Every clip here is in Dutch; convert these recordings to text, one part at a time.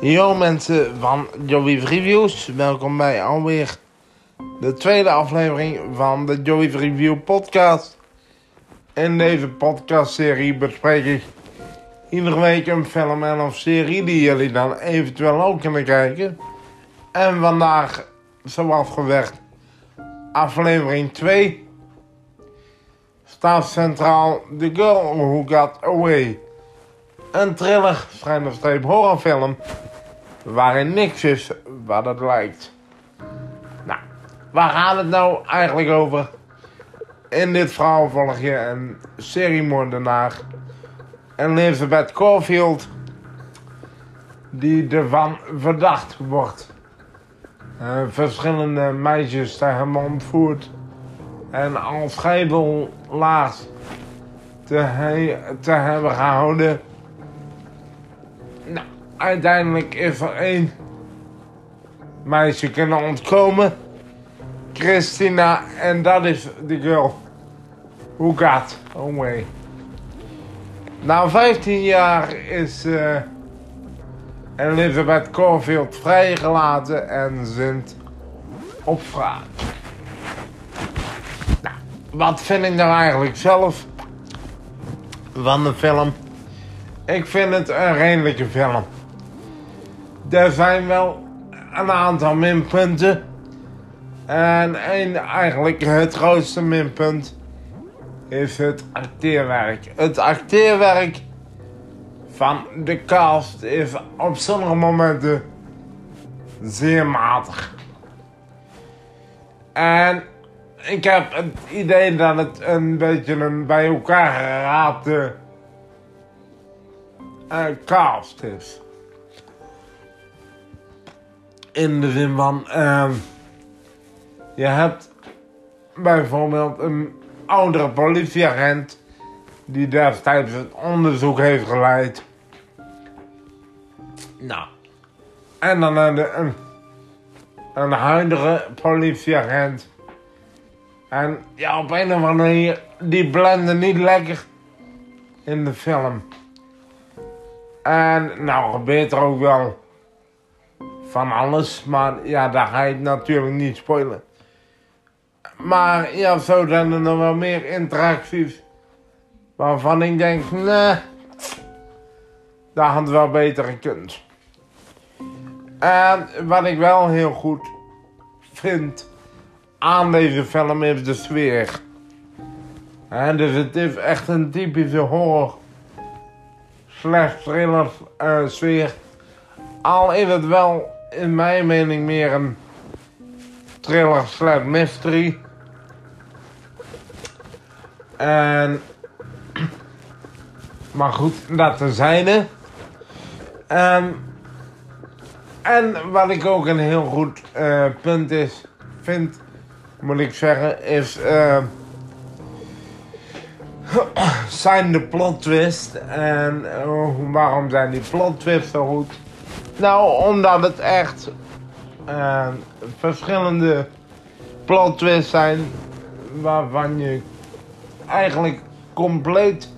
Yo mensen van Joey's Reviews, welkom bij alweer de tweede aflevering van de Joey's Review podcast. In deze podcastserie bespreek ik iedere week een film en of serie die jullie dan eventueel ook kunnen kijken. En vandaag, zoals gezegd, aflevering 2 staat centraal The Girl Who Got Away. Een thriller, streep horrorfilm, waarin niks is wat het lijkt. Nou, waar gaat het nou eigenlijk over? In dit verhaal volg je een seriemoordenaar, Elizabeth Caulfield, die ervan verdacht wordt. Uh, verschillende meisjes te hebben ontvoerd en als scheidelaars te, te hebben gehouden. Uiteindelijk is er één meisje kunnen ontkomen. Christina, en dat is de girl who got away. Na 15 jaar is uh, Elizabeth Caulfield vrijgelaten en zint op vraag. Nou, wat vind ik nou eigenlijk zelf van de film? Ik vind het een redelijke film. Er zijn wel een aantal minpunten. En eigenlijk het grootste minpunt is het acteerwerk. Het acteerwerk van de cast is op sommige momenten zeer matig. En ik heb het idee dat het een beetje een bij elkaar geraapte uh, cast is. In de zin van, uh, je hebt bijvoorbeeld een oudere politieagent die destijds het onderzoek heeft geleid. Nou, en dan een, een, een huidige politieagent. En ja, op een of andere manier, die blenden niet lekker in de film. En nou gebeurt er ook wel van alles, maar ja, daar ga je natuurlijk niet spoilen. Maar ja, zo zijn er nog wel meer interacties waarvan ik denk, nee, daar had wel beter gekund. En wat ik wel heel goed vind aan deze film is de sfeer. En dus het is echt een typische horror slash thriller uh, sfeer. Al is het wel in mijn mening meer een thriller slash mystery. En... Maar goed, dat terzijde. Um, en wat ik ook een heel goed uh, punt is, vind, moet ik zeggen, is... Uh, zijn de plot twist. En uh, waarom zijn die plot twists zo goed? Nou, omdat het echt uh, verschillende plot twists zijn waarvan je eigenlijk compleet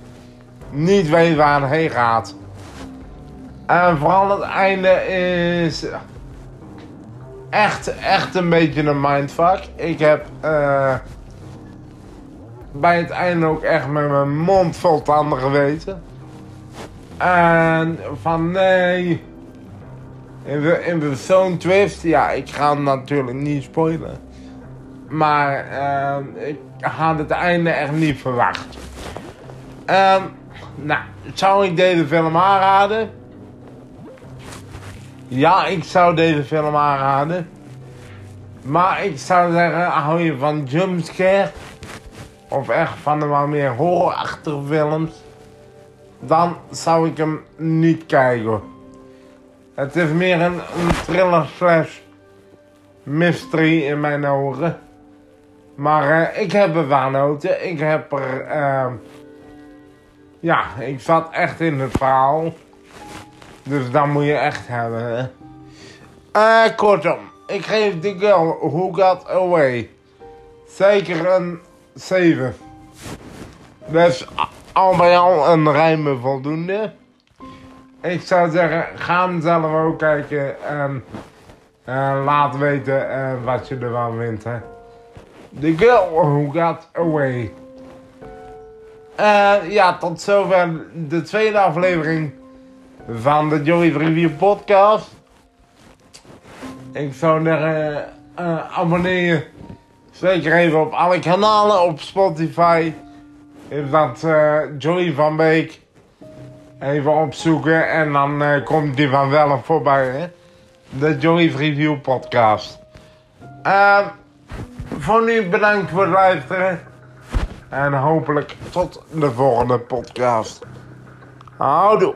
niet weet waar het heen gaat. En vooral het einde is echt, echt een beetje een mindfuck. Ik heb uh, bij het einde ook echt met mijn mond vol tanden geweten. En van nee. In de zo'n twist, ja, ik ga hem natuurlijk niet spoilen. Maar uh, ik had het einde echt niet verwacht. Um, nou, zou ik deze film aanraden? Ja, ik zou deze film aanraden. Maar ik zou zeggen, hou je van jumpscare of echt van de wat meer horrorachtige films, dan zou ik hem niet kijken. Het is meer een, thriller slash mystery in mijn ogen. Maar uh, ik heb er genoten. Ik heb er... Ja, ik zat echt in het verhaal. Dus dat moet je echt hebben. Uh, kortom, ik geef die girl Who Got Away zeker een 7. Dus al bij al een ruime voldoende. Ik zou zeggen, ga hem zelf ook kijken en uh, laat weten uh, wat je ervan vindt. Hè. The Girl Who Got Away. Uh, ja, tot zover de tweede aflevering van de Joey Review podcast. Ik zou zeggen, abonneer je zeker even op alle kanalen op Spotify. Is dat Joey van Beek even opzoeken en dan uh, komt die vanzelf voorbij. Hè? De Joey's Review podcast. Uh, voor nu bedankt voor het luisteren. En hopelijk tot de volgende podcast. Houdoe.